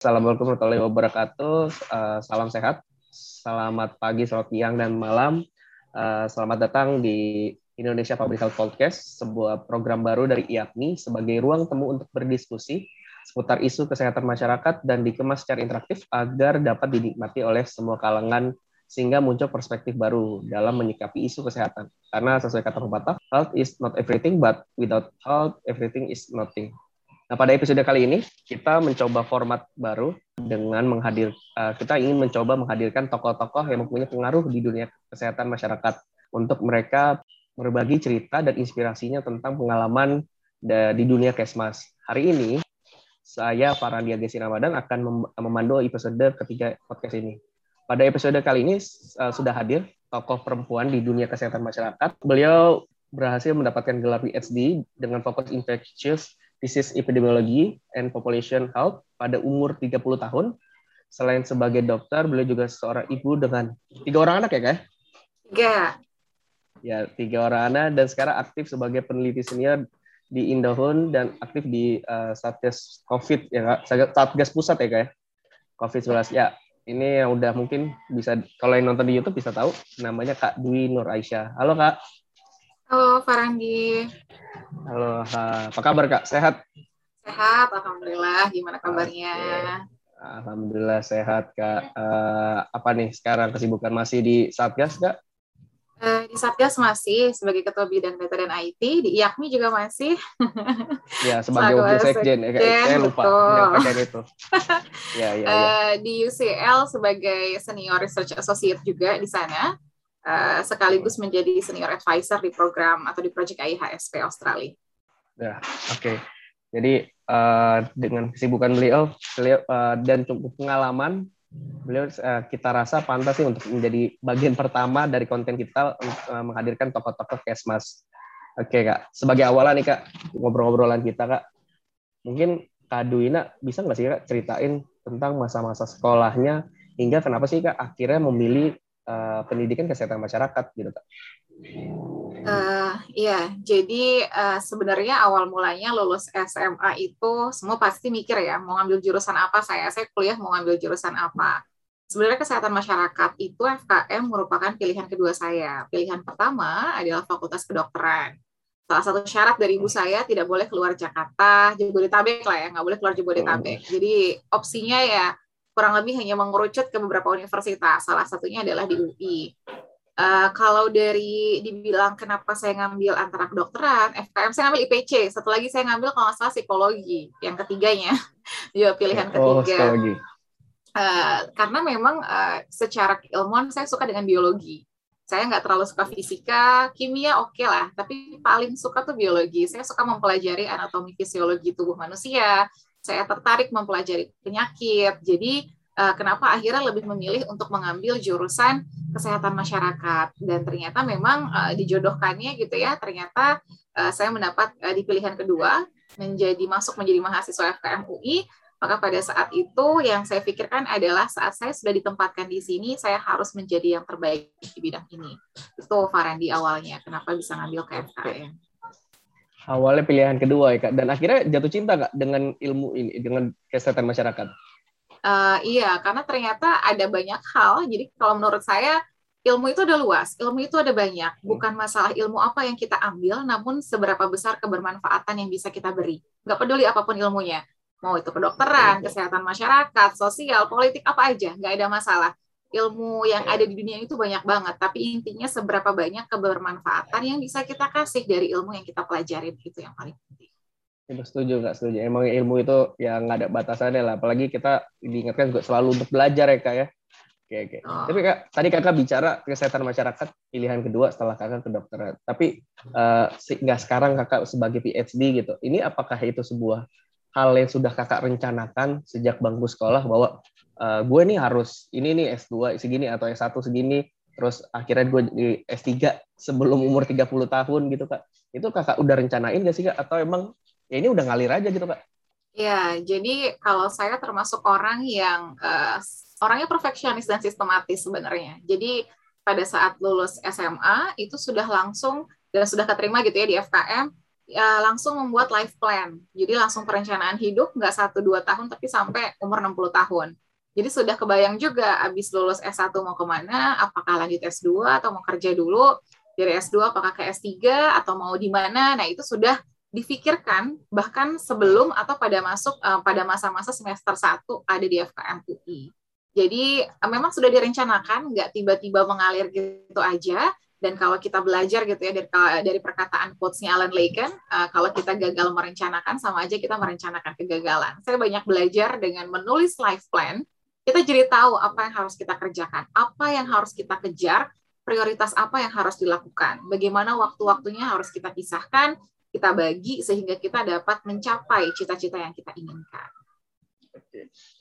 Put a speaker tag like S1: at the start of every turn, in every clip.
S1: Assalamualaikum warahmatullahi wabarakatuh. Uh, salam sehat. Selamat pagi, selamat siang, dan malam. Uh, selamat datang di Indonesia Public Health Podcast, sebuah program baru dari IAPMI sebagai ruang temu untuk berdiskusi seputar isu kesehatan masyarakat dan dikemas secara interaktif agar dapat dinikmati oleh semua kalangan sehingga muncul perspektif baru dalam menyikapi isu kesehatan. Karena sesuai kata pepatah, health is not everything, but without health, everything is nothing. Nah, pada episode kali ini kita mencoba format baru dengan menghadir uh, kita ingin mencoba menghadirkan tokoh-tokoh yang mempunyai pengaruh di dunia kesehatan masyarakat untuk mereka berbagi cerita dan inspirasinya tentang pengalaman di dunia Kesmas. Hari ini saya Farandia Gesi Ramadan akan memandu episode ketiga podcast ini. Pada episode kali ini uh, sudah hadir tokoh perempuan di dunia kesehatan masyarakat. Beliau berhasil mendapatkan gelar PhD dengan fokus infectious Disease Epidemiology and Population Health pada umur 30 tahun. Selain sebagai dokter, beliau juga seorang ibu dengan tiga orang anak ya, Kak?
S2: Tiga.
S1: Ya, tiga orang anak dan sekarang aktif sebagai peneliti senior di Indohun dan aktif di uh, Satgas COVID ya, Kak? Satgas Pusat ya, Kak? COVID-19. Ya, ini yang udah mungkin bisa kalau yang nonton di YouTube bisa tahu namanya Kak Dwi Nur Aisyah. Halo Kak.
S2: Halo Farandi.
S1: Halo, apa kabar Kak? Sehat?
S2: Sehat, Alhamdulillah. Gimana kabarnya?
S1: Alhamdulillah sehat Kak. Uh, apa nih sekarang kesibukan masih di Satgas Kak?
S2: Uh, di Satgas masih sebagai Ketua Bidang Data dan IT, di IAKMI juga masih.
S1: ya, sebagai Wakil Sekjen, ya, saya lupa menyampaikan itu.
S2: ya, ya, ya. Uh, di UCL sebagai Senior Research Associate juga di sana uh, sekaligus menjadi senior advisor di program atau di project IHSP Australia.
S1: Ya, oke. Okay. Jadi uh, dengan kesibukan beliau, beliau uh, dan cukup pengalaman, beliau uh, kita rasa pantas sih untuk menjadi bagian pertama dari konten kita uh, menghadirkan tokoh-tokoh Kesmas. Oke kak, sebagai awalan nih kak ngobrol-ngobrolan kita kak, mungkin Kak Duina bisa nggak sih kak ceritain tentang masa-masa sekolahnya hingga kenapa sih kak akhirnya memilih uh, pendidikan kesehatan masyarakat gitu kak?
S2: Uh, iya, jadi uh, sebenarnya awal mulanya lulus SMA itu semua pasti mikir ya mau ngambil jurusan apa saya, saya kuliah mau ngambil jurusan apa. Sebenarnya kesehatan masyarakat itu FKM merupakan pilihan kedua saya. Pilihan pertama adalah Fakultas Kedokteran. Salah satu syarat dari ibu saya tidak boleh keluar Jakarta, Jabodetabek lah ya, nggak boleh keluar Jabodetabek. Oh. Jadi opsinya ya kurang lebih hanya mengerucut ke beberapa universitas. Salah satunya adalah di UI. Uh, kalau dari dibilang kenapa saya ngambil antara kedokteran, FKM saya ngambil IPC. Satu lagi saya ngambil kalau nggak salah psikologi. Yang ketiganya, juga pilihan oh, ketiga. Uh, karena memang uh, secara keilmuan saya suka dengan biologi. Saya nggak terlalu suka fisika, kimia oke okay lah, tapi paling suka tuh biologi. Saya suka mempelajari anatomi fisiologi tubuh manusia, saya tertarik mempelajari penyakit. Jadi uh, kenapa akhirnya lebih memilih untuk mengambil jurusan kesehatan masyarakat dan ternyata memang uh, dijodohkannya gitu ya. Ternyata uh, saya mendapat di pilihan kedua menjadi masuk menjadi mahasiswa FKM UI. Maka pada saat itu yang saya pikirkan adalah saat saya sudah ditempatkan di sini, saya harus menjadi yang terbaik di bidang ini. Itu Farandi awalnya, kenapa bisa ngambil ke FKM
S1: awalnya pilihan kedua ya kak. Dan akhirnya jatuh cinta kak dengan ilmu ini dengan kesehatan masyarakat.
S2: Uh, iya karena ternyata ada banyak hal. Jadi kalau menurut saya ilmu itu ada luas ilmu itu ada banyak. Hmm. bukan masalah ilmu apa yang kita ambil namun seberapa besar kebermanfaatan yang bisa kita beri. Nggak peduli apa pun ilmunya. Mau itu kedokteran kesehatan masyarakat sosial politik apa aja nggak ada masalah ilmu yang ada di dunia itu banyak banget, tapi intinya seberapa banyak kebermanfaatan yang bisa kita kasih dari ilmu yang kita pelajari itu yang paling penting.
S1: Itu setuju nggak setuju? Emang ilmu itu yang nggak ada batasannya lah. Apalagi kita diingatkan juga selalu untuk belajar ya kak ya. Oke oke. Oh. Tapi kak tadi kakak bicara kesehatan masyarakat pilihan kedua setelah kakak kedokteran. Tapi uh, nggak sekarang kakak sebagai PhD gitu. Ini apakah itu sebuah hal yang sudah kakak rencanakan sejak bangku sekolah bahwa uh, gue nih harus ini nih S2 segini atau S1 segini terus akhirnya gue di S3 sebelum umur 30 tahun gitu kak itu kakak udah rencanain gak sih kak atau emang ya ini udah ngalir aja gitu kak
S2: Ya, jadi kalau saya termasuk orang yang uh, orangnya perfeksionis dan sistematis sebenarnya. Jadi pada saat lulus SMA itu sudah langsung dan sudah keterima gitu ya di FKM ya, langsung membuat life plan. Jadi langsung perencanaan hidup, nggak satu dua tahun, tapi sampai umur 60 tahun. Jadi sudah kebayang juga abis lulus S1 mau ke mana, apakah lanjut S2 atau mau kerja dulu, dari S2 apakah ke S3 atau mau di mana. Nah, itu sudah difikirkan bahkan sebelum atau pada masuk uh, pada masa-masa semester 1 ada di FKM UI. Jadi uh, memang sudah direncanakan, nggak tiba-tiba mengalir gitu aja. Dan kalau kita belajar gitu ya dari dari perkataan quotes-nya Alan Laken, uh, kalau kita gagal merencanakan sama aja kita merencanakan kegagalan. Saya banyak belajar dengan menulis life plan, kita jadi tahu apa yang harus kita kerjakan, apa yang harus kita kejar, prioritas apa yang harus dilakukan, bagaimana waktu-waktunya harus kita pisahkan, kita bagi sehingga kita dapat mencapai cita-cita yang kita inginkan.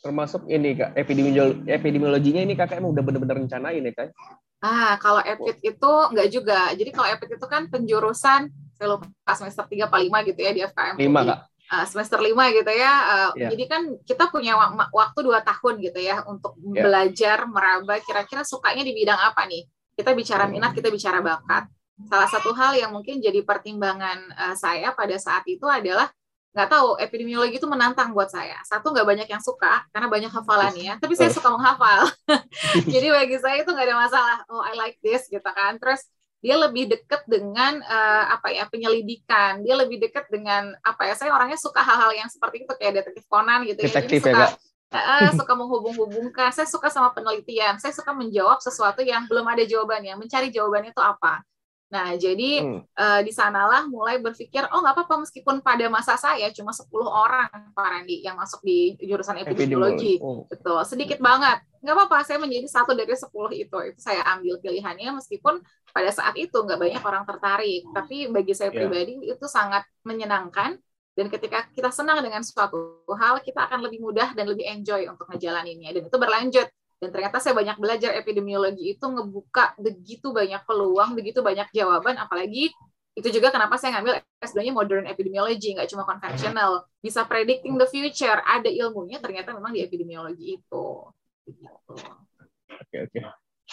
S1: Termasuk ini kak epidemiologi epidemiologinya ini kakak emang udah benar-benar rencanain ya kak?
S2: Ah, kalau EPIT itu enggak juga. Jadi kalau EPIT itu kan penjurusan saya lupa semester 3 apa 5 gitu ya di FKM.
S1: 5, Kak.
S2: Uh, semester 5 gitu ya. Uh, yeah. Jadi kan kita punya waktu 2 tahun gitu ya untuk yeah. belajar, meraba kira-kira sukanya di bidang apa nih. Kita bicara minat, kita bicara bakat. Salah satu hal yang mungkin jadi pertimbangan uh, saya pada saat itu adalah nggak tahu epidemiologi itu menantang buat saya. Satu nggak banyak yang suka karena banyak hafalannya, tapi saya suka menghafal. Jadi bagi saya itu nggak ada masalah. Oh I like this gitu kan. Terus dia lebih dekat dengan uh, apa ya penyelidikan. Dia lebih dekat dengan apa ya? Saya orangnya suka hal-hal yang seperti itu kayak detektif Conan gitu
S1: ya. Detektif Jadi suka, ya,
S2: Uh, suka menghubung-hubungkan. Saya suka sama penelitian. Saya suka menjawab sesuatu yang belum ada jawabannya. Mencari jawabannya itu apa. Nah, jadi hmm. uh, di sanalah mulai berpikir, oh nggak apa-apa meskipun pada masa saya cuma 10 orang Pak Randi yang masuk di jurusan epidemiologi. Oh. Betul, sedikit banget. Nggak apa-apa, saya menjadi satu dari 10 itu. Itu saya ambil pilihannya meskipun pada saat itu nggak banyak orang tertarik. Tapi bagi saya yeah. pribadi itu sangat menyenangkan. Dan ketika kita senang dengan suatu hal, kita akan lebih mudah dan lebih enjoy untuk ngejalaninnya. Dan itu berlanjut dan ternyata saya banyak belajar epidemiologi itu ngebuka begitu banyak peluang, begitu banyak jawaban, apalagi itu juga kenapa saya ngambil S2-nya modern epidemiology, nggak cuma konvensional. Bisa predicting the future, ada ilmunya ternyata memang di epidemiologi itu.
S1: Oke, oke.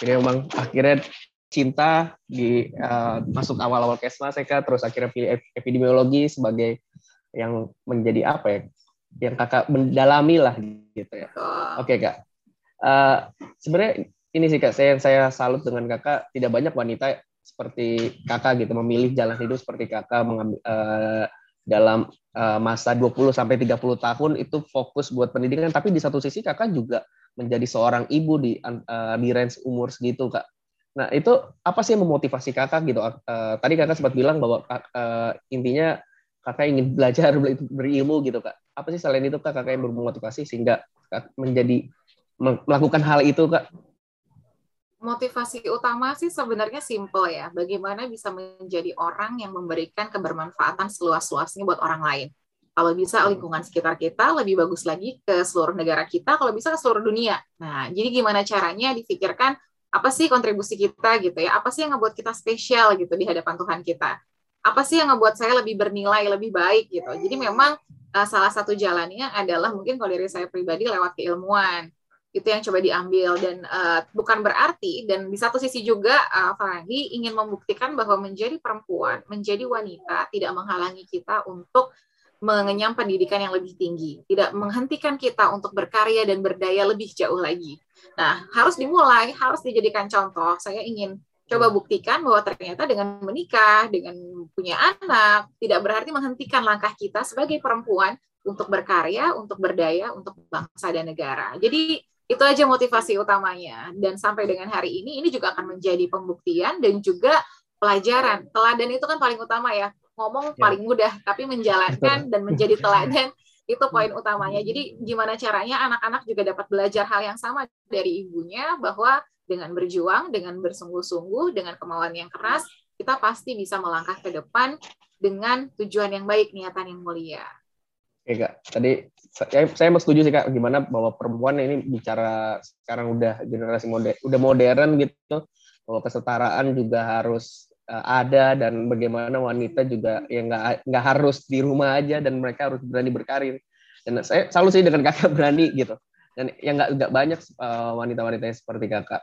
S1: Ini memang akhirnya cinta di uh, masuk awal-awal kesma saya terus akhirnya pilih epidemiologi sebagai yang menjadi apa ya yang kakak mendalami lah gitu ya. Oke kak uh, sebenarnya ini sih kak saya saya salut dengan kakak tidak banyak wanita seperti kakak gitu memilih jalan hidup seperti kakak mengambil uh, dalam uh, masa 20 sampai 30 tahun itu fokus buat pendidikan tapi di satu sisi kakak juga menjadi seorang ibu di uh, di range umur segitu kak. Nah, itu apa sih yang memotivasi kakak gitu? Uh, tadi kakak sempat bilang bahwa uh, intinya kakak ingin belajar berilmu gitu kak. Apa sih selain itu kak kakak yang bermotivasi sehingga menjadi melakukan hal itu kak?
S2: Motivasi utama sih sebenarnya simple ya. Bagaimana bisa menjadi orang yang memberikan kebermanfaatan seluas-luasnya buat orang lain. Kalau bisa lingkungan sekitar kita lebih bagus lagi ke seluruh negara kita, kalau bisa ke seluruh dunia. Nah, jadi gimana caranya difikirkan apa sih kontribusi kita gitu ya? Apa sih yang ngebuat kita spesial gitu di hadapan Tuhan kita? Apa sih yang ngebuat saya lebih bernilai, lebih baik gitu? Jadi memang uh, salah satu jalannya adalah mungkin kalau dari saya pribadi lewat keilmuan itu yang coba diambil dan uh, bukan berarti dan di satu sisi juga uh, Farandi ingin membuktikan bahwa menjadi perempuan, menjadi wanita tidak menghalangi kita untuk mengenyam pendidikan yang lebih tinggi, tidak menghentikan kita untuk berkarya dan berdaya lebih jauh lagi. Nah, harus dimulai, harus dijadikan contoh. Saya ingin coba buktikan bahwa ternyata dengan menikah, dengan punya anak, tidak berarti menghentikan langkah kita sebagai perempuan untuk berkarya, untuk berdaya, untuk bangsa dan negara. Jadi itu aja motivasi utamanya dan sampai dengan hari ini ini juga akan menjadi pembuktian dan juga pelajaran teladan itu kan paling utama ya ngomong ya. paling mudah tapi menjalankan dan menjadi teladan itu poin utamanya. Jadi gimana caranya anak-anak juga dapat belajar hal yang sama dari ibunya bahwa dengan berjuang dengan bersungguh-sungguh dengan kemauan yang keras kita pasti bisa melangkah ke depan dengan tujuan yang baik niatan yang mulia.
S1: Oke kak, tadi saya, saya mau setuju sih kak, gimana bahwa perempuan ini bicara sekarang udah generasi modern, udah modern gitu, bahwa kesetaraan juga harus ada dan bagaimana wanita juga yang nggak harus di rumah aja dan mereka harus berani berkarir. Dan saya selalu sih dengan kakak berani gitu. Dan yang nggak banyak uh, wanita-wanita seperti kakak.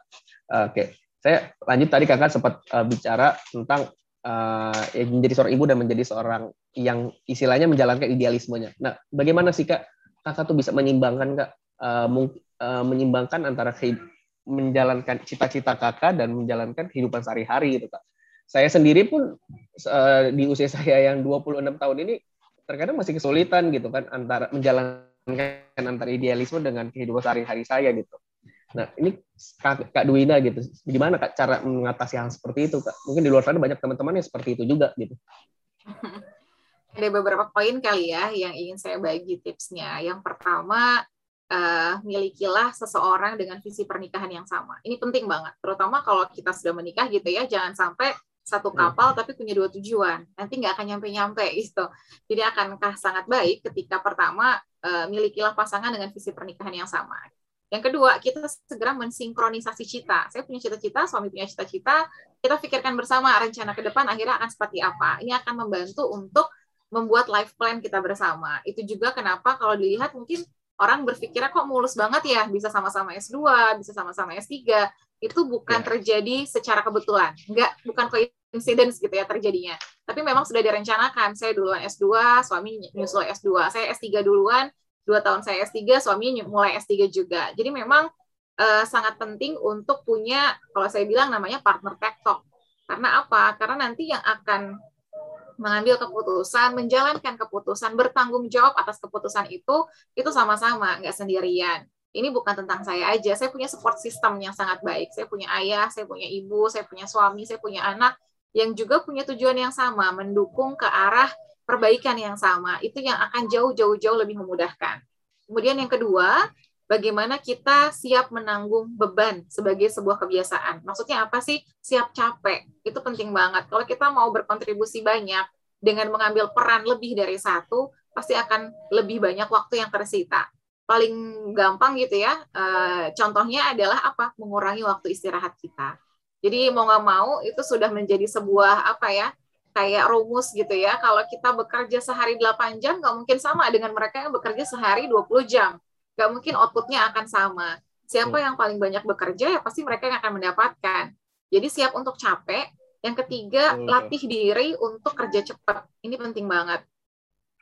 S1: Oke, saya lanjut tadi kakak sempat uh, bicara tentang uh, menjadi seorang ibu dan menjadi seorang yang istilahnya menjalankan idealismenya. Nah, bagaimana sih kak kakak tuh bisa menyimbangkan kak uh, uh, menyimbangkan antara menjalankan cita-cita kakak dan menjalankan kehidupan sehari-hari gitu kak. Saya sendiri pun uh, di usia saya yang 26 tahun ini terkadang masih kesulitan gitu kan antara menjalankan antara idealisme dengan kehidupan sehari-hari saya gitu. Nah, ini Kak, Kak Duina gitu. Gimana Kak cara mengatasi hal seperti itu, Kak? Mungkin di luar sana banyak teman-teman yang seperti itu juga gitu.
S2: Ada beberapa poin kali ya yang ingin saya bagi tipsnya. Yang pertama, uh, milikilah seseorang dengan visi pernikahan yang sama. Ini penting banget, terutama kalau kita sudah menikah gitu ya, jangan sampai satu hmm. kapal tapi punya dua tujuan. Nanti nggak akan nyampe-nyampe gitu. Jadi akankah sangat baik ketika pertama uh, milikilah pasangan dengan visi pernikahan yang sama. Yang kedua, kita segera mensinkronisasi cita. Saya punya cita-cita, suami punya cita-cita, kita pikirkan bersama rencana ke depan akhirnya akan seperti apa. Ini akan membantu untuk membuat life plan kita bersama. Itu juga kenapa kalau dilihat mungkin orang berpikirnya kok mulus banget ya, bisa sama-sama S2, bisa sama-sama S3. Itu bukan yeah. terjadi secara kebetulan. Enggak, bukan coincidence gitu ya terjadinya. Tapi memang sudah direncanakan. Saya duluan S2, suami nyusul S2. Saya S3 duluan, dua tahun saya S3, suami mulai S3 juga. Jadi memang uh, sangat penting untuk punya, kalau saya bilang namanya partner tektok. Karena apa? Karena nanti yang akan mengambil keputusan, menjalankan keputusan, bertanggung jawab atas keputusan itu, itu sama-sama, nggak sendirian. Ini bukan tentang saya aja, saya punya support system yang sangat baik. Saya punya ayah, saya punya ibu, saya punya suami, saya punya anak, yang juga punya tujuan yang sama, mendukung ke arah perbaikan yang sama. Itu yang akan jauh-jauh-jauh lebih memudahkan. Kemudian yang kedua, bagaimana kita siap menanggung beban sebagai sebuah kebiasaan. Maksudnya apa sih? Siap capek. Itu penting banget. Kalau kita mau berkontribusi banyak dengan mengambil peran lebih dari satu, pasti akan lebih banyak waktu yang tersita. Paling gampang gitu ya, eh, contohnya adalah apa? Mengurangi waktu istirahat kita. Jadi mau nggak mau itu sudah menjadi sebuah apa ya? kayak rumus gitu ya. Kalau kita bekerja sehari 8 jam, nggak mungkin sama dengan mereka yang bekerja sehari 20 jam nggak mungkin outputnya akan sama. Siapa yang paling banyak bekerja ya pasti mereka yang akan mendapatkan. Jadi siap untuk capek. Yang ketiga, latih diri untuk kerja cepat. Ini penting banget.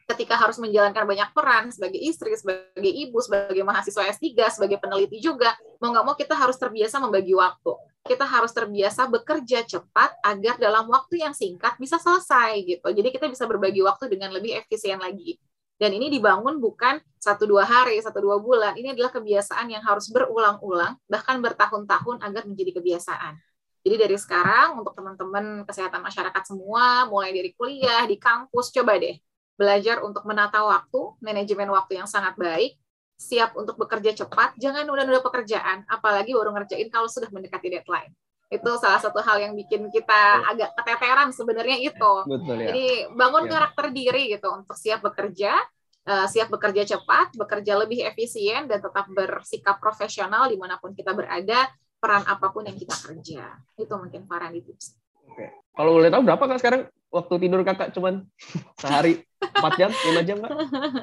S2: Ketika harus menjalankan banyak peran sebagai istri, sebagai ibu, sebagai mahasiswa S3, sebagai peneliti juga, mau nggak mau kita harus terbiasa membagi waktu. Kita harus terbiasa bekerja cepat agar dalam waktu yang singkat bisa selesai gitu. Jadi kita bisa berbagi waktu dengan lebih efisien lagi. Dan ini dibangun bukan satu dua hari, satu dua bulan. Ini adalah kebiasaan yang harus berulang-ulang, bahkan bertahun-tahun agar menjadi kebiasaan. Jadi dari sekarang untuk teman-teman kesehatan masyarakat semua, mulai dari kuliah, di kampus, coba deh belajar untuk menata waktu, manajemen waktu yang sangat baik, siap untuk bekerja cepat, jangan nunda-nunda pekerjaan, apalagi baru ngerjain kalau sudah mendekati deadline itu salah satu hal yang bikin kita agak keteteran sebenarnya itu. Betul, ya. Jadi bangun ya. karakter diri gitu untuk siap bekerja, uh, siap bekerja cepat, bekerja lebih efisien dan tetap bersikap profesional di mana pun kita berada, peran apa pun yang kita kerja. Itu mungkin para tips.
S1: Oke. Kalau boleh tahu berapa kak sekarang waktu tidur kakak cuman sehari empat jam, lima jam kak?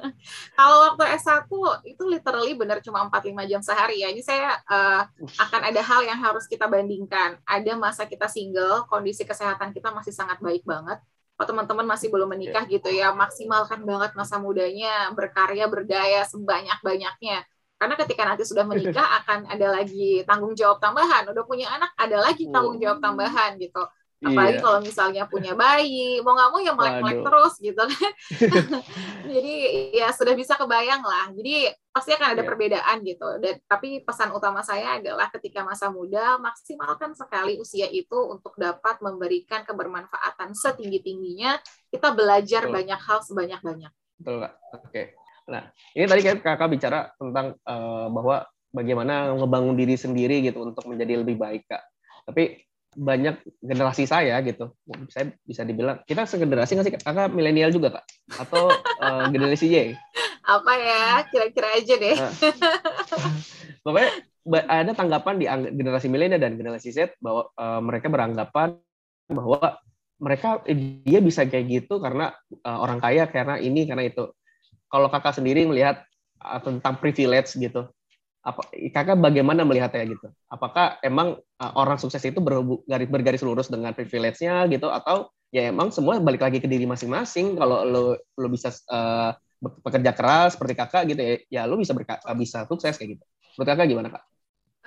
S2: Kalau waktu S1 itu literally benar cuma empat lima jam sehari ya. Ini saya uh, akan ada hal yang harus kita bandingkan. Ada masa kita single, kondisi kesehatan kita masih sangat baik banget. Kalau teman-teman masih belum menikah gitu ya, maksimalkan banget masa mudanya, berkarya, berdaya sebanyak-banyaknya karena ketika nanti sudah menikah akan ada lagi tanggung jawab tambahan udah punya anak ada lagi tanggung jawab tambahan gitu apalagi iya. kalau misalnya punya bayi mau nggak mau ya melek-melek terus gitu kan. Jadi ya sudah bisa kebayang lah. Jadi pasti akan ada yeah. perbedaan gitu. Dan tapi pesan utama saya adalah ketika masa muda maksimalkan sekali usia itu untuk dapat memberikan kebermanfaatan setinggi tingginya kita belajar betul. banyak hal sebanyak banyak
S1: betul kak. Oke. Nah ini tadi kakak bicara tentang uh, bahwa bagaimana ngebangun diri sendiri gitu untuk menjadi lebih baik kak. Tapi banyak generasi saya gitu. Saya bisa dibilang kita segenerasi nggak sih kakak milenial juga kak? Atau uh, generasi Y?
S2: Apa ya? Kira-kira aja deh. Nah,
S1: pokoknya ada tanggapan di generasi milenial dan generasi Z bahwa uh, mereka beranggapan bahwa mereka eh, dia bisa kayak gitu karena uh, orang kaya karena ini karena itu. Kalau kakak sendiri melihat uh, tentang privilege gitu apa kakak bagaimana melihatnya gitu? Apakah emang uh, orang sukses itu bergaris bergaris lurus dengan privilege-nya gitu? Atau ya emang semua balik lagi ke diri masing-masing? Kalau lo lo bisa uh, bekerja keras seperti kakak gitu ya ya lo bisa berka, bisa sukses kayak gitu. Menurut kakak gimana kak?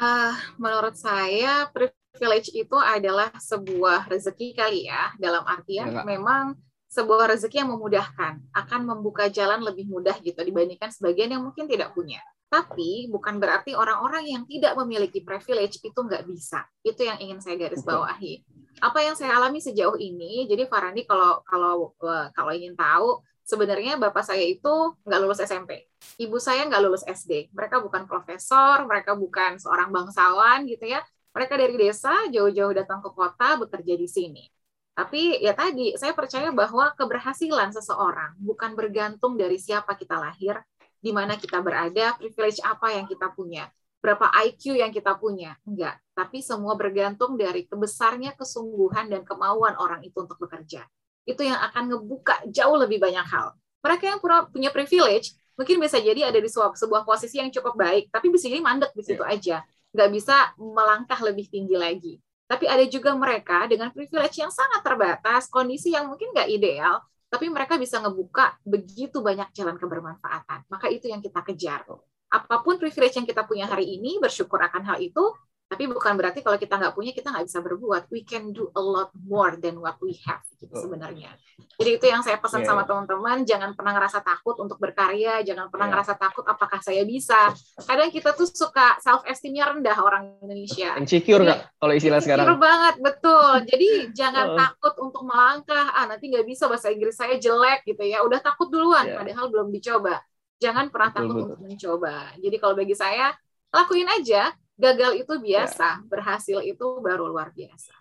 S2: Uh, menurut saya privilege itu adalah sebuah rezeki kali ya. Dalam artian ya, memang sebuah rezeki yang memudahkan akan membuka jalan lebih mudah gitu dibandingkan sebagian yang mungkin tidak punya tapi bukan berarti orang-orang yang tidak memiliki privilege itu nggak bisa. Itu yang ingin saya garis bawahi. Apa yang saya alami sejauh ini, jadi Farandi kalau kalau eh, kalau ingin tahu, sebenarnya bapak saya itu nggak lulus SMP, ibu saya nggak lulus SD. Mereka bukan profesor, mereka bukan seorang bangsawan gitu ya. Mereka dari desa jauh-jauh datang ke kota bekerja di sini. Tapi ya tadi saya percaya bahwa keberhasilan seseorang bukan bergantung dari siapa kita lahir, di mana kita berada, privilege apa yang kita punya, berapa IQ yang kita punya. Enggak, tapi semua bergantung dari kebesarnya kesungguhan dan kemauan orang itu untuk bekerja. Itu yang akan ngebuka jauh lebih banyak hal. Mereka yang punya privilege mungkin bisa jadi ada di sebuah, sebuah posisi yang cukup baik, tapi bisa jadi mandek di situ aja. Nggak bisa melangkah lebih tinggi lagi. Tapi ada juga mereka dengan privilege yang sangat terbatas, kondisi yang mungkin nggak ideal, tapi mereka bisa ngebuka begitu banyak jalan kebermanfaatan. Maka itu yang kita kejar. Apa pun privilege yang kita punya hari ini, bersyukur akan hal itu, tapi bukan berarti kalau kita nggak punya kita nggak bisa berbuat. We can do a lot more than what we have gitu sebenarnya. Jadi itu yang saya pesan yeah. sama teman-teman jangan pernah ngerasa takut untuk berkarya jangan pernah yeah. ngerasa takut apakah saya bisa. Kadang kita tuh suka self esteemnya rendah orang Indonesia.
S1: Insecure nggak kalau istilah sekarang?
S2: insecure banget betul. Jadi jangan uh. takut untuk melangkah ah nanti nggak bisa bahasa Inggris saya jelek gitu ya. Udah takut duluan yeah. padahal belum dicoba. Jangan pernah betul, takut betul. untuk mencoba. Jadi kalau bagi saya lakuin aja gagal itu biasa, ya. berhasil itu baru luar biasa.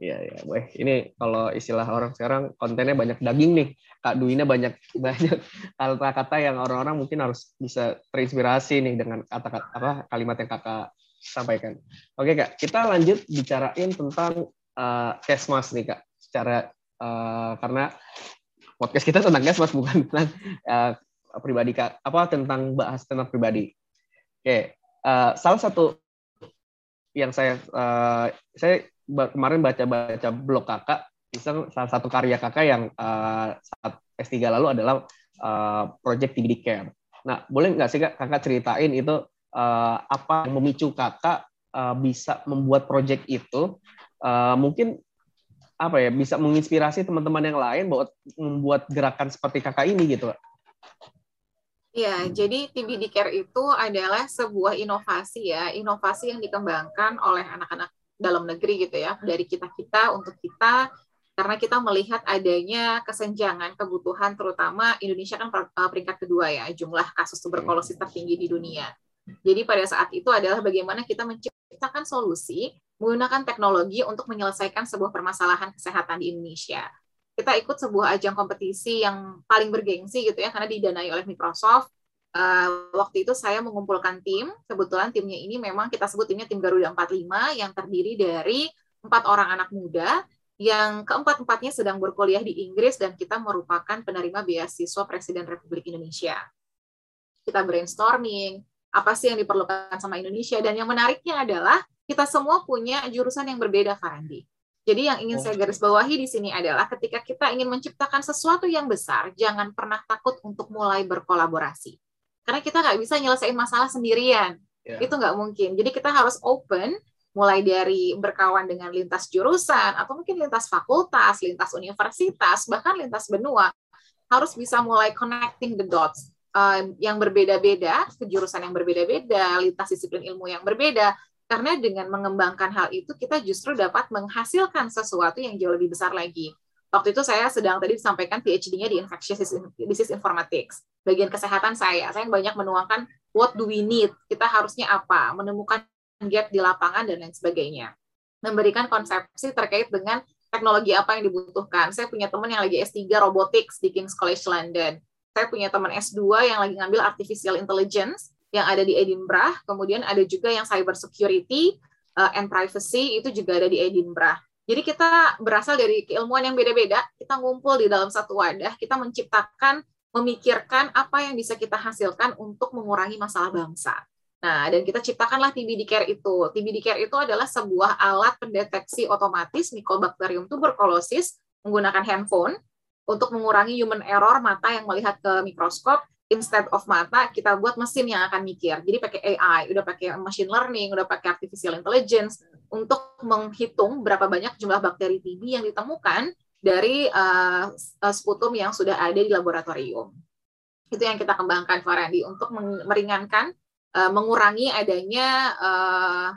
S1: Iya, iya. Weh, ini kalau istilah orang sekarang kontennya banyak daging nih. Kak Duina banyak banyak kata-kata yang orang-orang mungkin harus bisa terinspirasi nih dengan kata-kata apa kalimat yang Kakak sampaikan. Oke, Kak. Kita lanjut bicarain tentang uh, Kesmas nih, Kak. Secara uh, karena podcast kita tentang Kesmas bukan tentang uh, pribadi Kak. Apa tentang bahas tentang pribadi. Oke, uh, salah satu yang saya uh, saya kemarin baca-baca blog kakak, iseng salah satu karya kakak yang uh, saat S3 lalu adalah uh, Project TBD Care. Nah, boleh nggak sih kak kakak ceritain itu uh, apa yang memicu kakak uh, bisa membuat project itu? Uh, mungkin apa ya bisa menginspirasi teman-teman yang lain buat membuat gerakan seperti kakak ini gitu.
S2: Ya, jadi TBD Care itu adalah sebuah inovasi ya, inovasi yang dikembangkan oleh anak-anak dalam negeri gitu ya, dari kita-kita untuk kita, karena kita melihat adanya kesenjangan kebutuhan, terutama Indonesia kan eh, peringkat kedua ya, jumlah kasus tuberkulosis tertinggi di dunia. Jadi pada saat itu adalah bagaimana kita menciptakan solusi menggunakan teknologi untuk menyelesaikan sebuah permasalahan kesehatan di Indonesia kita ikut sebuah ajang kompetisi yang paling bergengsi gitu ya karena didanai oleh Microsoft. Uh, waktu itu saya mengumpulkan tim, kebetulan timnya ini memang kita sebut timnya tim Garuda 45 yang terdiri dari empat orang anak muda yang keempat-empatnya sedang berkuliah di Inggris dan kita merupakan penerima beasiswa Presiden Republik Indonesia. Kita brainstorming, apa sih yang diperlukan sama Indonesia, dan yang menariknya adalah kita semua punya jurusan yang berbeda, Farandi. Jadi yang ingin saya garis bawahi di sini adalah ketika kita ingin menciptakan sesuatu yang besar, jangan pernah takut untuk mulai berkolaborasi. Karena kita nggak bisa nyelesain masalah sendirian. Yeah. Itu nggak mungkin. Jadi kita harus open, mulai dari berkawan dengan lintas jurusan, atau mungkin lintas fakultas, lintas universitas, bahkan lintas benua, harus bisa mulai connecting the dots uh, yang berbeda-beda, kejurusan yang berbeda-beda, lintas disiplin ilmu yang berbeda, karena dengan mengembangkan hal itu, kita justru dapat menghasilkan sesuatu yang jauh lebih besar lagi. Waktu itu saya sedang tadi disampaikan PhD-nya di Infectious Disease Informatics. Bagian kesehatan saya, saya banyak menuangkan what do we need, kita harusnya apa, menemukan gap di lapangan, dan lain sebagainya. Memberikan konsepsi terkait dengan teknologi apa yang dibutuhkan. Saya punya teman yang lagi S3 Robotics di King's College London. Saya punya teman S2 yang lagi ngambil Artificial Intelligence yang ada di Edinburgh, kemudian ada juga yang cyber security uh, and privacy itu juga ada di Edinburgh. Jadi kita berasal dari keilmuan yang beda-beda, kita ngumpul di dalam satu wadah, kita menciptakan, memikirkan apa yang bisa kita hasilkan untuk mengurangi masalah bangsa. Nah, dan kita ciptakanlah TB Care itu. TB Care itu adalah sebuah alat pendeteksi otomatis Mycobacterium tuberculosis menggunakan handphone untuk mengurangi human error mata yang melihat ke mikroskop instead of mata kita buat mesin yang akan mikir. Jadi pakai AI, udah pakai machine learning, udah pakai artificial intelligence untuk menghitung berapa banyak jumlah bakteri TB yang ditemukan dari uh, sputum yang sudah ada di laboratorium. Itu yang kita kembangkan Farandi untuk meringankan uh, mengurangi adanya uh,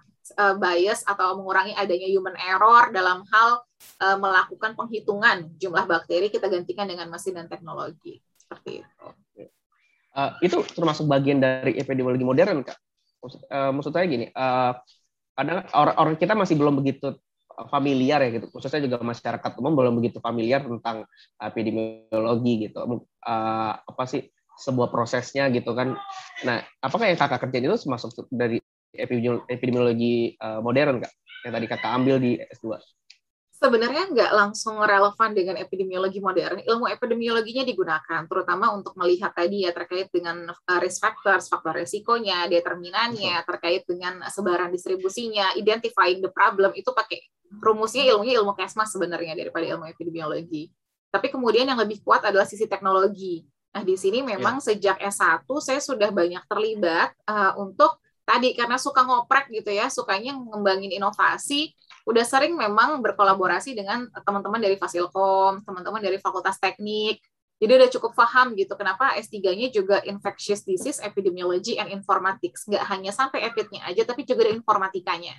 S2: uh, bias atau mengurangi adanya human error dalam hal uh, melakukan penghitungan jumlah bakteri kita gantikan dengan mesin dan teknologi seperti itu.
S1: Uh, itu termasuk bagian dari epidemiologi modern, kak. Maksud, uh, maksud saya gini, uh, kadang orang, orang kita masih belum begitu familiar ya gitu, khususnya juga masyarakat umum belum begitu familiar tentang epidemiologi gitu. Uh, apa sih sebuah prosesnya gitu kan. Nah, apakah yang kakak kerjain itu masuk dari epidemiologi uh, modern kak? Yang tadi kakak ambil di S2?
S2: Sebenarnya nggak langsung relevan dengan epidemiologi modern. Ilmu epidemiologinya digunakan, terutama untuk melihat tadi ya terkait dengan uh, risk factors, faktor resikonya, determinannya, terkait dengan sebaran distribusinya, identifying the problem, itu pakai rumusnya ilmunya ilmu kesmas sebenarnya daripada ilmu epidemiologi. Tapi kemudian yang lebih kuat adalah sisi teknologi. Nah, di sini memang yeah. sejak S1 saya sudah banyak terlibat uh, untuk tadi karena suka ngoprek gitu ya, sukanya ngembangin inovasi, udah sering memang berkolaborasi dengan teman-teman dari Fasilkom, teman-teman dari Fakultas Teknik. Jadi udah cukup paham gitu kenapa S3-nya juga Infectious Disease Epidemiology and Informatics. Nggak hanya sampai epidnya aja, tapi juga ada informatikanya.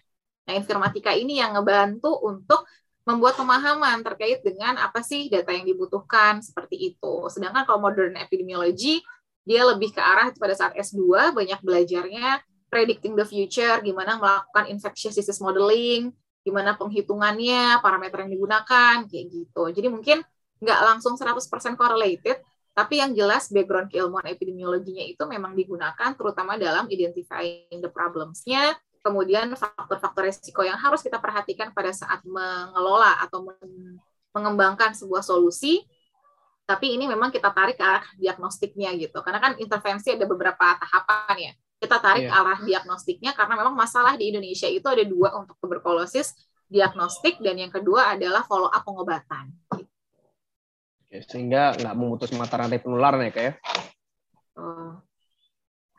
S2: Nah, informatika ini yang ngebantu untuk membuat pemahaman terkait dengan apa sih data yang dibutuhkan seperti itu. Sedangkan kalau modern epidemiology dia lebih ke arah pada saat S2 banyak belajarnya predicting the future, gimana melakukan infectious disease modeling, gimana penghitungannya, parameter yang digunakan, kayak gitu. Jadi mungkin nggak langsung 100% correlated, tapi yang jelas background keilmuan epidemiologinya itu memang digunakan terutama dalam identifying the problems-nya, kemudian faktor-faktor risiko yang harus kita perhatikan pada saat mengelola atau mengembangkan sebuah solusi tapi ini memang kita tarik ke arah diagnostiknya gitu karena kan intervensi ada beberapa tahapan ya kita tarik yeah. arah diagnostiknya karena memang masalah di Indonesia itu ada dua untuk tuberkulosis diagnostik dan yang kedua adalah follow up pengobatan
S1: Oke, sehingga nggak memutus mata rantai penularan ya kak ya
S2: oh.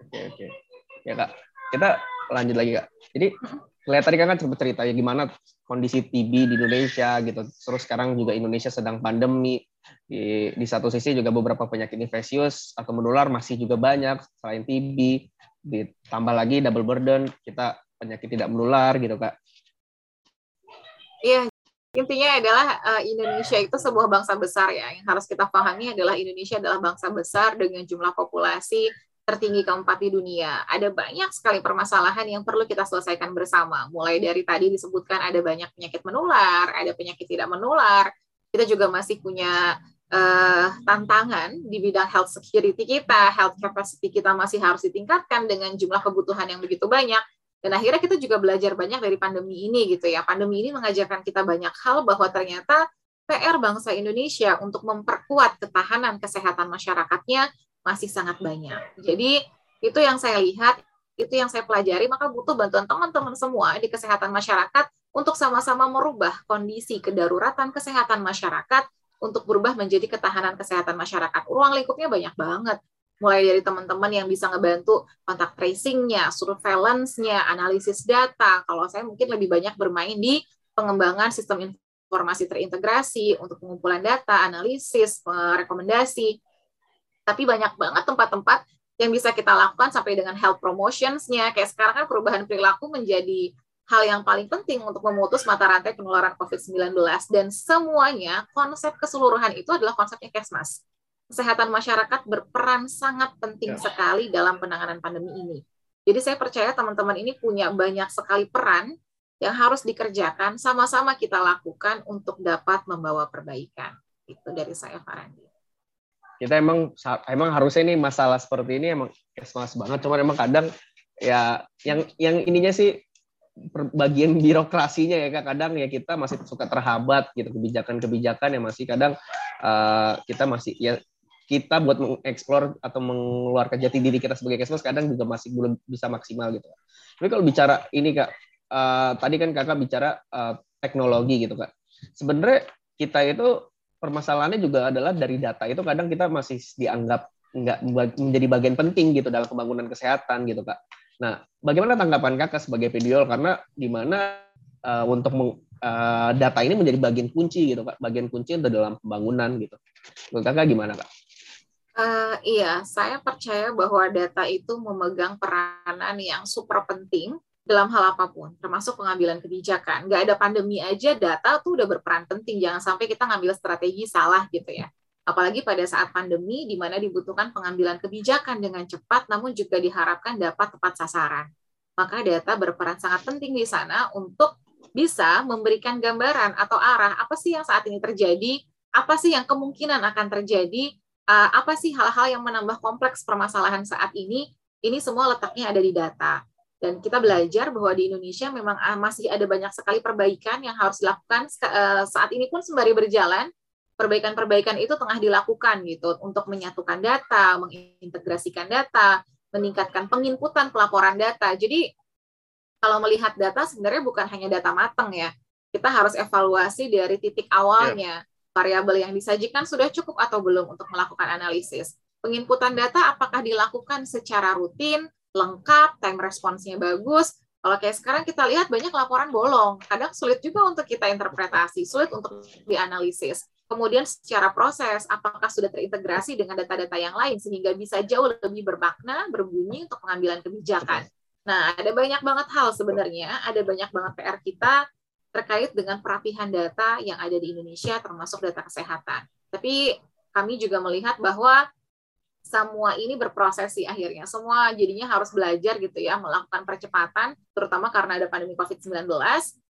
S1: oke oke ya kak kita lanjut lagi kak. Jadi lihat tadi kan sempat cerita ya gimana kondisi TB di Indonesia gitu. Terus sekarang juga Indonesia sedang pandemi. Di, di satu sisi juga beberapa penyakit infeksius atau menular masih juga banyak selain TB. Ditambah lagi double burden kita penyakit tidak menular gitu kak.
S2: Iya, intinya adalah uh, Indonesia itu sebuah bangsa besar ya. Yang harus kita pahami adalah Indonesia adalah bangsa besar dengan jumlah populasi tertinggi keempat di dunia. Ada banyak sekali permasalahan yang perlu kita selesaikan bersama. Mulai dari tadi disebutkan ada banyak penyakit menular, ada penyakit tidak menular. Kita juga masih punya uh, tantangan di bidang health security kita, health capacity kita masih harus ditingkatkan dengan jumlah kebutuhan yang begitu banyak. Dan akhirnya kita juga belajar banyak dari pandemi ini gitu ya. Pandemi ini mengajarkan kita banyak hal bahwa ternyata PR bangsa Indonesia untuk memperkuat ketahanan kesehatan masyarakatnya masih sangat banyak. Jadi itu yang saya lihat, itu yang saya pelajari, maka butuh bantuan teman-teman semua di kesehatan masyarakat untuk sama-sama merubah kondisi kedaruratan kesehatan masyarakat untuk berubah menjadi ketahanan kesehatan masyarakat. Ruang lingkupnya banyak banget. Mulai dari teman-teman yang bisa ngebantu kontak tracing-nya, surveillance-nya, analisis data. Kalau saya mungkin lebih banyak bermain di pengembangan sistem informasi terintegrasi untuk pengumpulan data, analisis, rekomendasi, tapi banyak banget tempat-tempat yang bisa kita lakukan sampai dengan health promotions-nya. Kayak sekarang kan perubahan perilaku menjadi hal yang paling penting untuk memutus mata rantai penularan COVID-19. Dan semuanya, konsep keseluruhan itu adalah konsepnya Kesmas. Kesehatan masyarakat berperan sangat penting ya. sekali dalam penanganan pandemi ini. Jadi saya percaya teman-teman ini punya banyak sekali peran yang harus dikerjakan, sama-sama kita lakukan untuk dapat membawa perbaikan. Itu dari saya, Farandi
S1: kita emang emang harusnya ini masalah seperti ini emang kesmas banget cuman emang kadang ya yang yang ininya sih bagian birokrasinya ya kadang ya kita masih suka terhambat gitu kebijakan-kebijakan yang masih kadang uh, kita masih ya kita buat mengeksplor atau mengeluarkan jati diri kita sebagai cashmas kadang juga masih belum bisa maksimal gitu. Tapi kalau bicara ini kak, uh, tadi kan kakak bicara uh, teknologi gitu kak. Sebenarnya kita itu permasalahannya juga adalah dari data itu kadang kita masih dianggap nggak menjadi bagian penting gitu dalam pembangunan kesehatan gitu kak. Nah, bagaimana tanggapan kakak sebagai videol karena di mana uh, untuk meng, uh, data ini menjadi bagian kunci gitu kak, bagian kunci dalam pembangunan gitu. Menurut kakak gimana kak?
S2: Uh, iya, saya percaya bahwa data itu memegang peranan yang super penting dalam hal apa pun, termasuk pengambilan kebijakan. Nggak ada pandemi aja, data tuh udah berperan penting. Jangan sampai kita ngambil strategi salah gitu ya. Apalagi pada saat pandemi, di mana dibutuhkan pengambilan kebijakan dengan cepat, namun juga diharapkan dapat tepat sasaran. Maka data berperan sangat penting di sana untuk bisa memberikan gambaran atau arah apa sih yang saat ini terjadi, apa sih yang kemungkinan akan terjadi, uh, apa sih hal-hal yang menambah kompleks permasalahan saat ini? Ini semua letaknya ada di data. Dan kita belajar bahwa di Indonesia memang uh, masih ada banyak sekali perbaikan yang harus dilakukan uh, saat ini pun sembari berjalan. Perbaikan-perbaikan itu tengah dilakukan gitu untuk menyatukan data, mengintegrasikan data, meningkatkan penginputan pelaporan data. Jadi kalau melihat data sebenarnya bukan hanya data matang ya. Kita harus evaluasi dari titik awalnya. Yeah variabel yang disajikan sudah cukup atau belum untuk melakukan analisis. Penginputan data apakah dilakukan secara rutin, lengkap, time response-nya bagus. Kalau kayak sekarang kita lihat banyak laporan bolong, kadang sulit juga untuk kita interpretasi, sulit untuk dianalisis. Kemudian secara proses, apakah sudah terintegrasi dengan data-data yang lain sehingga bisa jauh lebih bermakna, berbunyi untuk pengambilan kebijakan. Nah, ada banyak banget hal sebenarnya, ada banyak banget PR kita terkait dengan perapihan data yang ada di Indonesia termasuk data kesehatan. Tapi kami juga melihat bahwa semua ini berproses sih akhirnya. Semua jadinya harus belajar gitu ya, melakukan percepatan, terutama karena ada pandemi COVID-19,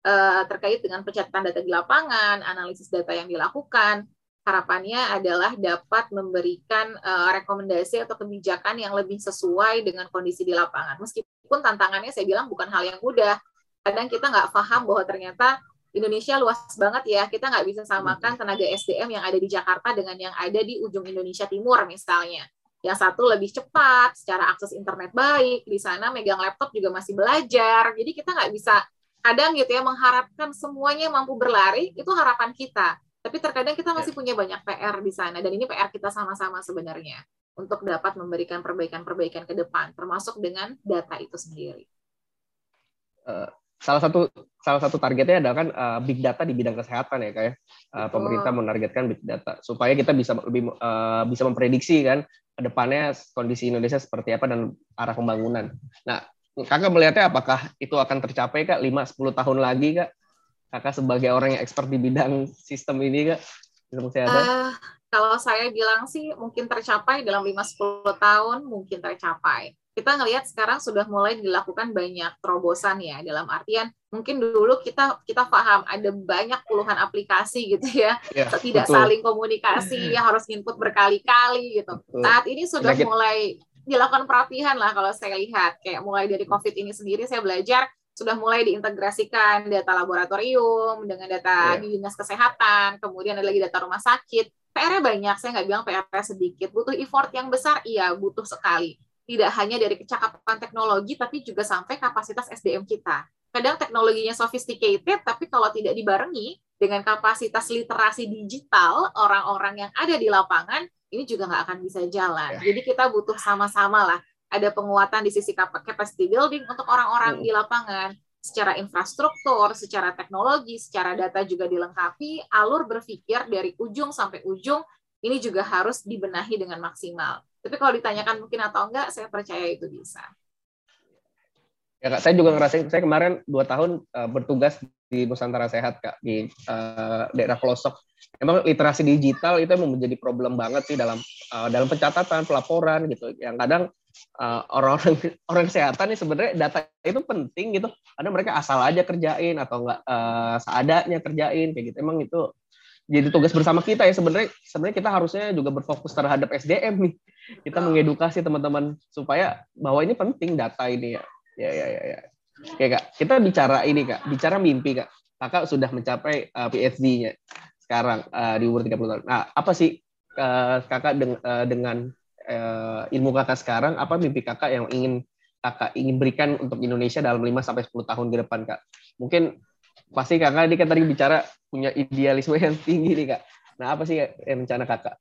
S2: eh, terkait dengan pencatatan data di lapangan, analisis data yang dilakukan. Harapannya adalah dapat memberikan eh, rekomendasi atau kebijakan yang lebih sesuai dengan kondisi di lapangan. Meskipun tantangannya saya bilang bukan hal yang mudah, kadang kita nggak paham bahwa ternyata Indonesia luas banget ya, kita nggak bisa samakan tenaga SDM yang ada di Jakarta dengan yang ada di ujung Indonesia Timur misalnya. Yang satu lebih cepat, secara akses internet baik, di sana megang laptop juga masih belajar, jadi kita nggak bisa kadang gitu ya mengharapkan semuanya mampu berlari, itu harapan kita. Tapi terkadang kita masih ya. punya banyak PR di sana, dan ini PR kita sama-sama sebenarnya untuk dapat memberikan perbaikan-perbaikan ke depan, termasuk dengan data itu sendiri.
S1: Uh, salah satu salah satu targetnya adalah kan uh, big data di bidang kesehatan ya kayak uh, pemerintah menargetkan big data supaya kita bisa lebih uh, bisa memprediksi kan ke depannya kondisi Indonesia seperti apa dan arah pembangunan. Nah, kakak melihatnya apakah itu akan tercapai kak 5-10 tahun lagi kak? Kakak sebagai orang yang expert di bidang sistem ini kak, sistem kesehatan? Uh,
S2: kalau saya bilang sih mungkin tercapai dalam 5-10 tahun mungkin tercapai kita ngelihat sekarang sudah mulai dilakukan banyak terobosan ya dalam artian mungkin dulu kita kita paham ada banyak puluhan aplikasi gitu ya, ya tidak betul. saling komunikasi dia harus input berkali-kali gitu betul. saat ini sudah Lagi. mulai dilakukan perapihan lah kalau saya lihat kayak mulai dari covid ini sendiri saya belajar sudah mulai diintegrasikan data laboratorium dengan data yeah. dinas kesehatan kemudian ada lagi data rumah sakit PR-nya banyak saya nggak bilang PR-nya sedikit butuh effort yang besar iya butuh sekali tidak hanya dari kecakapan teknologi, tapi juga sampai kapasitas SDM kita. Kadang teknologinya sophisticated, tapi kalau tidak dibarengi dengan kapasitas literasi digital orang-orang yang ada di lapangan, ini juga nggak akan bisa jalan. Ya. Jadi kita butuh sama-sama lah. Ada penguatan di sisi capacity building untuk orang-orang hmm. di lapangan, secara infrastruktur, secara teknologi, secara data juga dilengkapi, alur berpikir dari ujung sampai ujung ini juga harus dibenahi dengan maksimal. Tapi kalau ditanyakan mungkin atau enggak, saya percaya itu bisa.
S1: Ya kak, saya juga ngerasain, saya kemarin dua tahun uh, bertugas di Nusantara Sehat kak di uh, daerah pelosok. Emang literasi digital itu emang menjadi problem banget sih dalam uh, dalam pencatatan, pelaporan gitu. Yang kadang orang-orang uh, orang kesehatan nih sebenarnya data itu penting gitu. Ada mereka asal aja kerjain atau enggak uh, seadanya kerjain kayak gitu. Emang itu jadi tugas bersama kita ya sebenarnya sebenarnya kita harusnya juga berfokus terhadap SDM nih kita mengedukasi teman-teman supaya bahwa ini penting data ini ya ya ya ya ya ya kak kita bicara ini kak bicara mimpi kak kakak sudah mencapai uh, PhD-nya sekarang uh, di umur 30 tahun nah apa sih uh, kakak deng uh, dengan uh, ilmu kakak sekarang, apa mimpi kakak yang ingin kakak ingin berikan untuk Indonesia dalam 5 sampai 10 tahun ke depan, Kak? Mungkin pasti kakak ini kan tadi bicara punya idealisme yang tinggi nih, Kak. Nah, apa sih yang rencana kakak?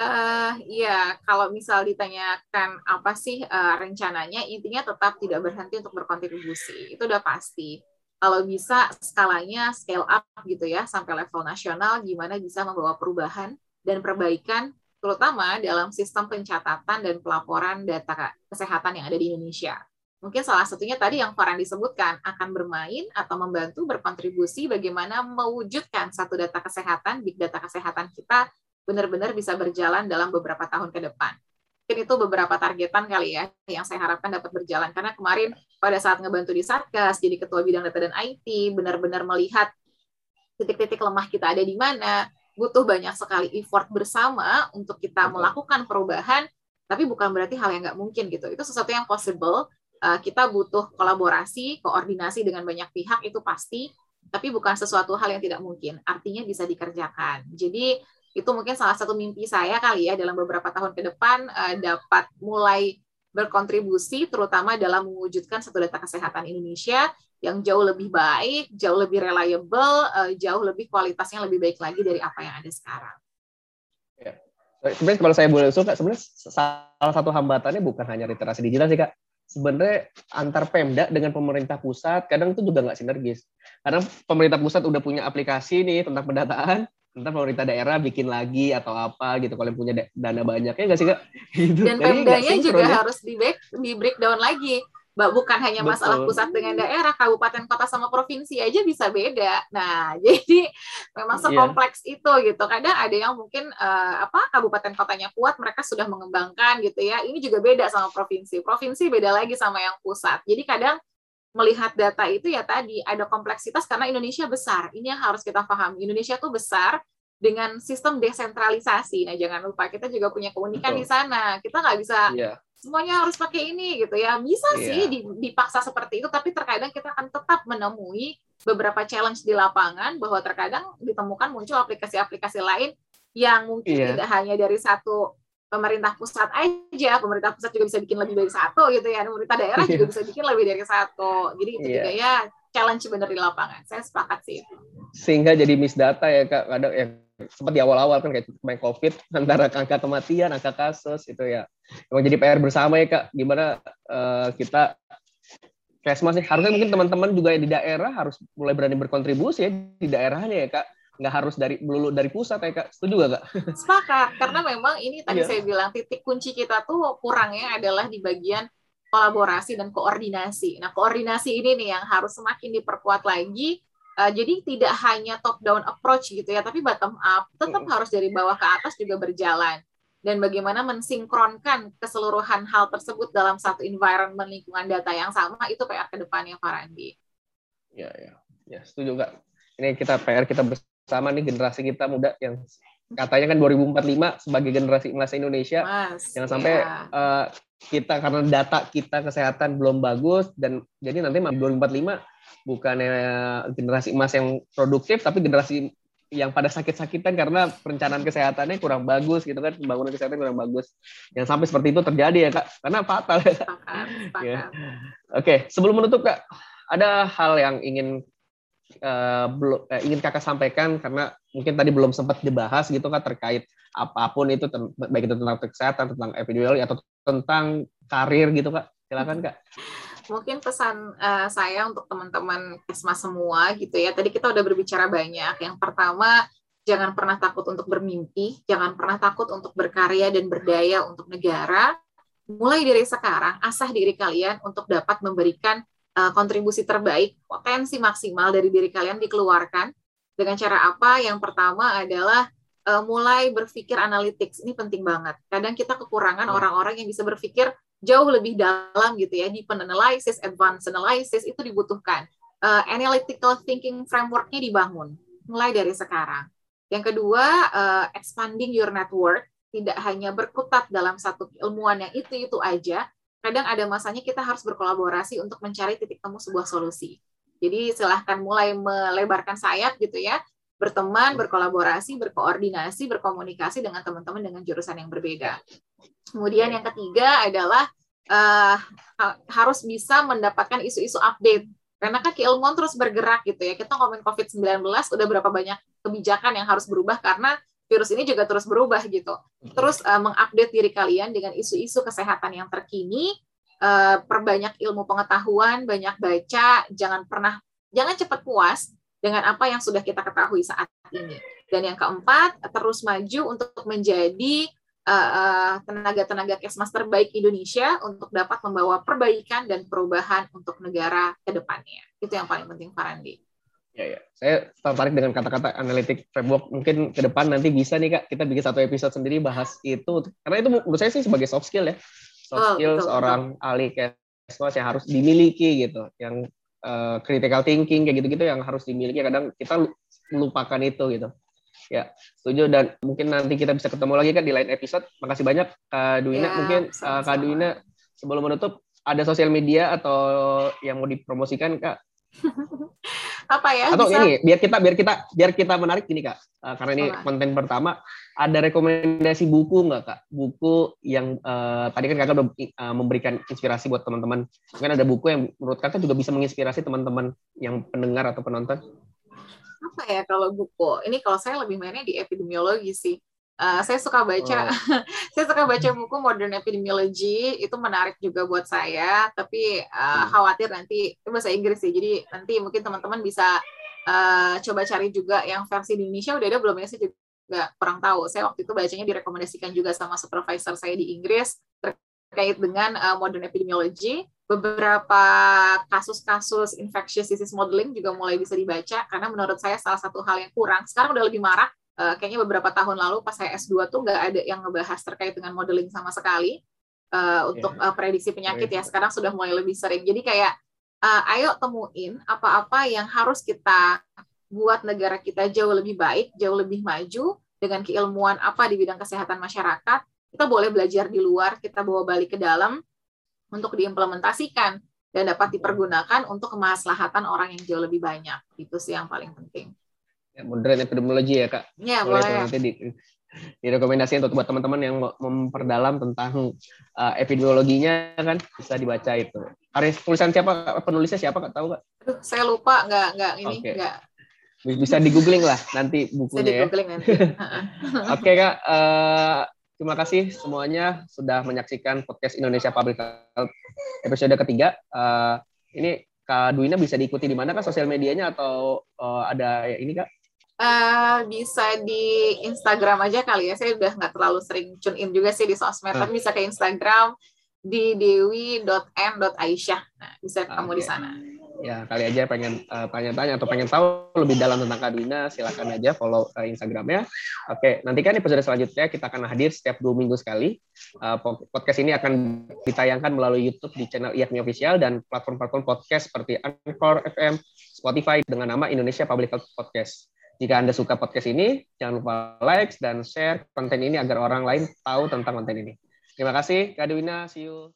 S2: Uh, ya, kalau misal ditanyakan apa sih uh, rencananya, intinya tetap tidak berhenti untuk berkontribusi. Itu udah pasti. Kalau bisa skalanya scale up gitu ya, sampai level nasional, gimana bisa membawa perubahan dan perbaikan, terutama dalam sistem pencatatan dan pelaporan data kesehatan yang ada di Indonesia. Mungkin salah satunya tadi yang Farhan disebutkan, akan bermain atau membantu berkontribusi bagaimana mewujudkan satu data kesehatan, big data kesehatan kita benar-benar bisa berjalan dalam beberapa tahun ke depan. Mungkin itu beberapa targetan kali ya yang saya harapkan dapat berjalan. Karena kemarin pada saat ngebantu di Satgas, jadi ketua bidang data dan IT, benar-benar melihat titik-titik lemah kita ada di mana, butuh banyak sekali effort bersama untuk kita melakukan perubahan, tapi bukan berarti hal yang nggak mungkin gitu. Itu sesuatu yang possible. Eh, kita butuh kolaborasi, koordinasi dengan banyak pihak itu pasti, tapi bukan sesuatu hal yang tidak mungkin. Artinya bisa dikerjakan. Jadi itu mungkin salah satu mimpi saya kali ya dalam beberapa tahun ke depan uh, dapat mulai berkontribusi terutama dalam mewujudkan satu data kesehatan Indonesia yang jauh lebih baik, jauh lebih reliable, uh, jauh lebih kualitasnya lebih baik lagi dari apa yang ada sekarang.
S1: Ya. Sebenarnya kalau saya boleh usul, sebenarnya salah satu hambatannya bukan hanya literasi digital sih, Kak. Sebenarnya antar Pemda dengan pemerintah pusat kadang itu juga nggak sinergis. Karena pemerintah pusat udah punya aplikasi nih tentang pendataan, ntar pemerintah daerah bikin lagi atau apa gitu kalau punya dana banyak ya nggak sih kak
S2: gitu. dan pemdanya juga ya. harus di break di breakdown lagi Mbak, bukan hanya Betul. masalah pusat dengan daerah, kabupaten, kota sama provinsi aja bisa beda. Nah, jadi memang iya. sekompleks yeah. itu gitu. Kadang ada yang mungkin uh, apa kabupaten kotanya kuat, mereka sudah mengembangkan gitu ya. Ini juga beda sama provinsi. Provinsi beda lagi sama yang pusat. Jadi kadang melihat data itu ya tadi ada kompleksitas karena Indonesia besar. Ini yang harus kita pahami. Indonesia tuh besar dengan sistem desentralisasi. Nah, jangan lupa kita juga punya keunikan Betul. di sana. Kita nggak bisa yeah. semuanya harus pakai ini gitu ya. Bisa yeah. sih dipaksa seperti itu, tapi terkadang kita akan tetap menemui beberapa challenge di lapangan bahwa terkadang ditemukan muncul aplikasi-aplikasi lain yang mungkin yeah. tidak hanya dari satu pemerintah pusat aja, pemerintah pusat juga bisa bikin lebih dari satu gitu ya, pemerintah daerah juga bisa bikin lebih dari satu. Jadi itu yeah. juga ya challenge benar di lapangan. Saya sepakat sih itu.
S1: Sehingga jadi miss data ya kak, kadang ya seperti awal-awal kan kayak main COVID antara angka kematian, angka kasus itu ya. Emang jadi PR bersama ya kak, gimana uh, kita Kesmas sih harusnya mungkin teman-teman juga di daerah harus mulai berani berkontribusi ya di daerahnya ya kak nggak harus dari melulu dari pusat ya kak. Setuju gak kak?
S2: Sepakat karena memang ini tadi yeah. saya bilang titik kunci kita tuh kurangnya adalah di bagian kolaborasi dan koordinasi. Nah koordinasi ini nih yang harus semakin diperkuat lagi. Uh, jadi tidak hanya top down approach gitu ya tapi bottom up tetap harus dari bawah ke atas juga berjalan. Dan bagaimana mensinkronkan keseluruhan hal tersebut dalam satu environment lingkungan data yang sama itu PR ke depannya Farandi.
S1: Ya ya ya setuju kak. Ini kita PR kita sama nih generasi kita muda yang katanya kan 2045 sebagai generasi emas Indonesia Mas, jangan sampai ya. uh, kita karena data kita kesehatan belum bagus dan jadi nanti 2045 bukannya generasi emas yang produktif tapi generasi yang pada sakit-sakitan karena perencanaan kesehatannya kurang bagus gitu kan pembangunan kesehatan kurang bagus yang sampai seperti itu terjadi ya kak karena fatal ya. ya. Oke sebelum menutup kak ada hal yang ingin uh, belum uh, ingin kakak sampaikan karena mungkin tadi belum sempat dibahas gitu kan terkait apa pun itu baik itu tentang kesehatan tentang epidemiologi atau tentang karir gitu kak. Silakan kak.
S2: Mungkin pesan uh, saya untuk teman-teman kesma semua gitu ya. Tadi kita udah berbicara banyak. Yang pertama jangan pernah takut untuk bermimpi. Jangan pernah takut untuk berkarya dan berdaya untuk negara. Mulai dari sekarang asah diri kalian untuk dapat memberikan uh, kontribusi terbaik, potensi maksimal dari diri kalian dikeluarkan dengan cara apa? Yang pertama adalah uh, mulai berpikir analytics. Ini penting banget. Kadang kita kekurangan iya. orang-orang yang bisa berpikir jauh lebih dalam gitu ya, deep analysis, advanced analysis itu dibutuhkan. Uh, analytical thinking framework-nya dibangun mulai dari sekarang. Yang kedua, uh, expanding your network, tidak hanya berkutat dalam satu ilmuwan yang itu-itu aja, kadang ada masanya kita harus berkolaborasi untuk mencari titik temu sebuah solusi. Jadi silahkan mulai melebarkan sayap gitu ya. berteman, berkolaborasi, berkoordinasi, berkomunikasi dengan teman-teman dengan jurusan yang berbeda. Kemudian yang ketiga adalah uh, harus bisa mendapatkan isu-isu update. Karena kan keilmuan terus bergerak gitu ya. Kita ngomongin COVID-19 udah berapa banyak kebijakan yang harus berubah karena virus ini juga terus berubah gitu. Terus uh, mengupdate diri kalian dengan isu-isu kesehatan yang terkini, uh, perbanyak ilmu pengetahuan, banyak baca, jangan pernah jangan cepat puas dengan apa yang sudah kita ketahui saat ini. Dan yang keempat, terus maju untuk menjadi eh, tenaga-tenaga uh, kesmas terbaik Indonesia untuk dapat membawa perbaikan dan perubahan untuk negara ke depannya. Itu yang paling penting, Farandi.
S1: Ya, ya. Saya tertarik dengan kata-kata analitik framework. Mungkin ke depan nanti bisa nih Kak, kita bikin satu episode sendiri bahas itu. Karena itu menurut saya sih sebagai soft skill ya. Soft oh, skill betul, seorang betul. ahli kesmas yang harus dimiliki gitu. Yang uh, critical thinking kayak gitu-gitu yang harus dimiliki kadang kita melupakan itu gitu ya setuju dan mungkin nanti kita bisa ketemu lagi kan di lain episode makasih banyak Kak Duina ya, mungkin uh, Kak Duina sebelum menutup ada sosial media atau yang mau dipromosikan Kak
S2: apa ya
S1: atau bisa... ini biar kita biar kita biar kita menarik ini kak. Uh, karena ini oh. konten pertama. Ada rekomendasi buku nggak kak? Buku yang uh, tadi kan kakak udah uh, memberikan inspirasi buat teman-teman. Mungkin ada buku yang menurut kakak juga bisa menginspirasi teman-teman yang pendengar atau penonton.
S2: Apa ya kalau buku? Ini kalau saya lebih mainnya di epidemiologi sih Uh, saya suka baca, oh. saya suka baca buku Modern Epidemiology itu menarik juga buat saya. Tapi uh, khawatir nanti itu bahasa Inggris sih, jadi nanti mungkin teman-teman bisa uh, coba cari juga yang versi di Indonesia udah ada belum ya sih juga kurang tahu. Saya waktu itu bacanya direkomendasikan juga sama supervisor saya di Inggris terkait dengan uh, Modern Epidemiology. Beberapa kasus-kasus infectious disease modeling juga mulai bisa dibaca karena menurut saya salah satu hal yang kurang. Sekarang udah lebih marak uh, kayaknya beberapa tahun lalu pas saya S2 tuh nggak ada yang ngebahas terkait dengan modeling sama sekali uh, untuk uh, prediksi penyakit ya. Sekarang sudah mulai lebih sering. Jadi kayak uh, ayo temuin apa-apa yang harus kita buat negara kita jauh lebih baik, jauh lebih maju dengan keilmuan apa di bidang kesehatan masyarakat. Kita boleh belajar di luar, kita bawa balik ke dalam untuk diimplementasikan dan dapat dipergunakan untuk kemaslahatan orang yang jauh lebih banyak. Itu sih yang paling penting
S1: ya, modern epidemiologi ya kak.
S2: Ya boleh. boleh.
S1: Nanti di, direkomendasi untuk buat teman-teman yang memperdalam tentang uh, epidemiologinya kan bisa dibaca itu. Karya tulisan siapa penulisnya siapa kak tahu kak?
S2: Aduh, saya lupa nggak nggak ini okay. nggak.
S1: Bisa di googling lah nanti bukunya. Bisa di googling ya. nanti. Oke okay, kak. Uh, terima kasih semuanya sudah menyaksikan podcast Indonesia Public Health episode ketiga. Uh, ini Kak Duina bisa diikuti di mana kak sosial medianya atau uh, ada ya, ini kak?
S2: Uh, bisa di Instagram aja kali ya. Saya udah nggak terlalu sering tune in juga sih di sosmed, uh. tapi bisa ke Instagram di dewi.m.aisyah. Nah, bisa okay. di sana
S1: ya kali aja pengen uh, tanya-tanya atau pengen tahu lebih dalam tentang Kadina, silakan aja follow uh, Instagramnya. Oke, nanti kan episode selanjutnya kita akan hadir setiap dua minggu sekali. Uh, podcast ini akan ditayangkan melalui YouTube di channel IAKMI Official dan platform-platform podcast seperti Anchor FM, Spotify dengan nama Indonesia Public Health Podcast. Jika Anda suka podcast ini, jangan lupa like dan share konten ini agar orang lain tahu tentang konten ini. Terima kasih, Kak Dewina. See you.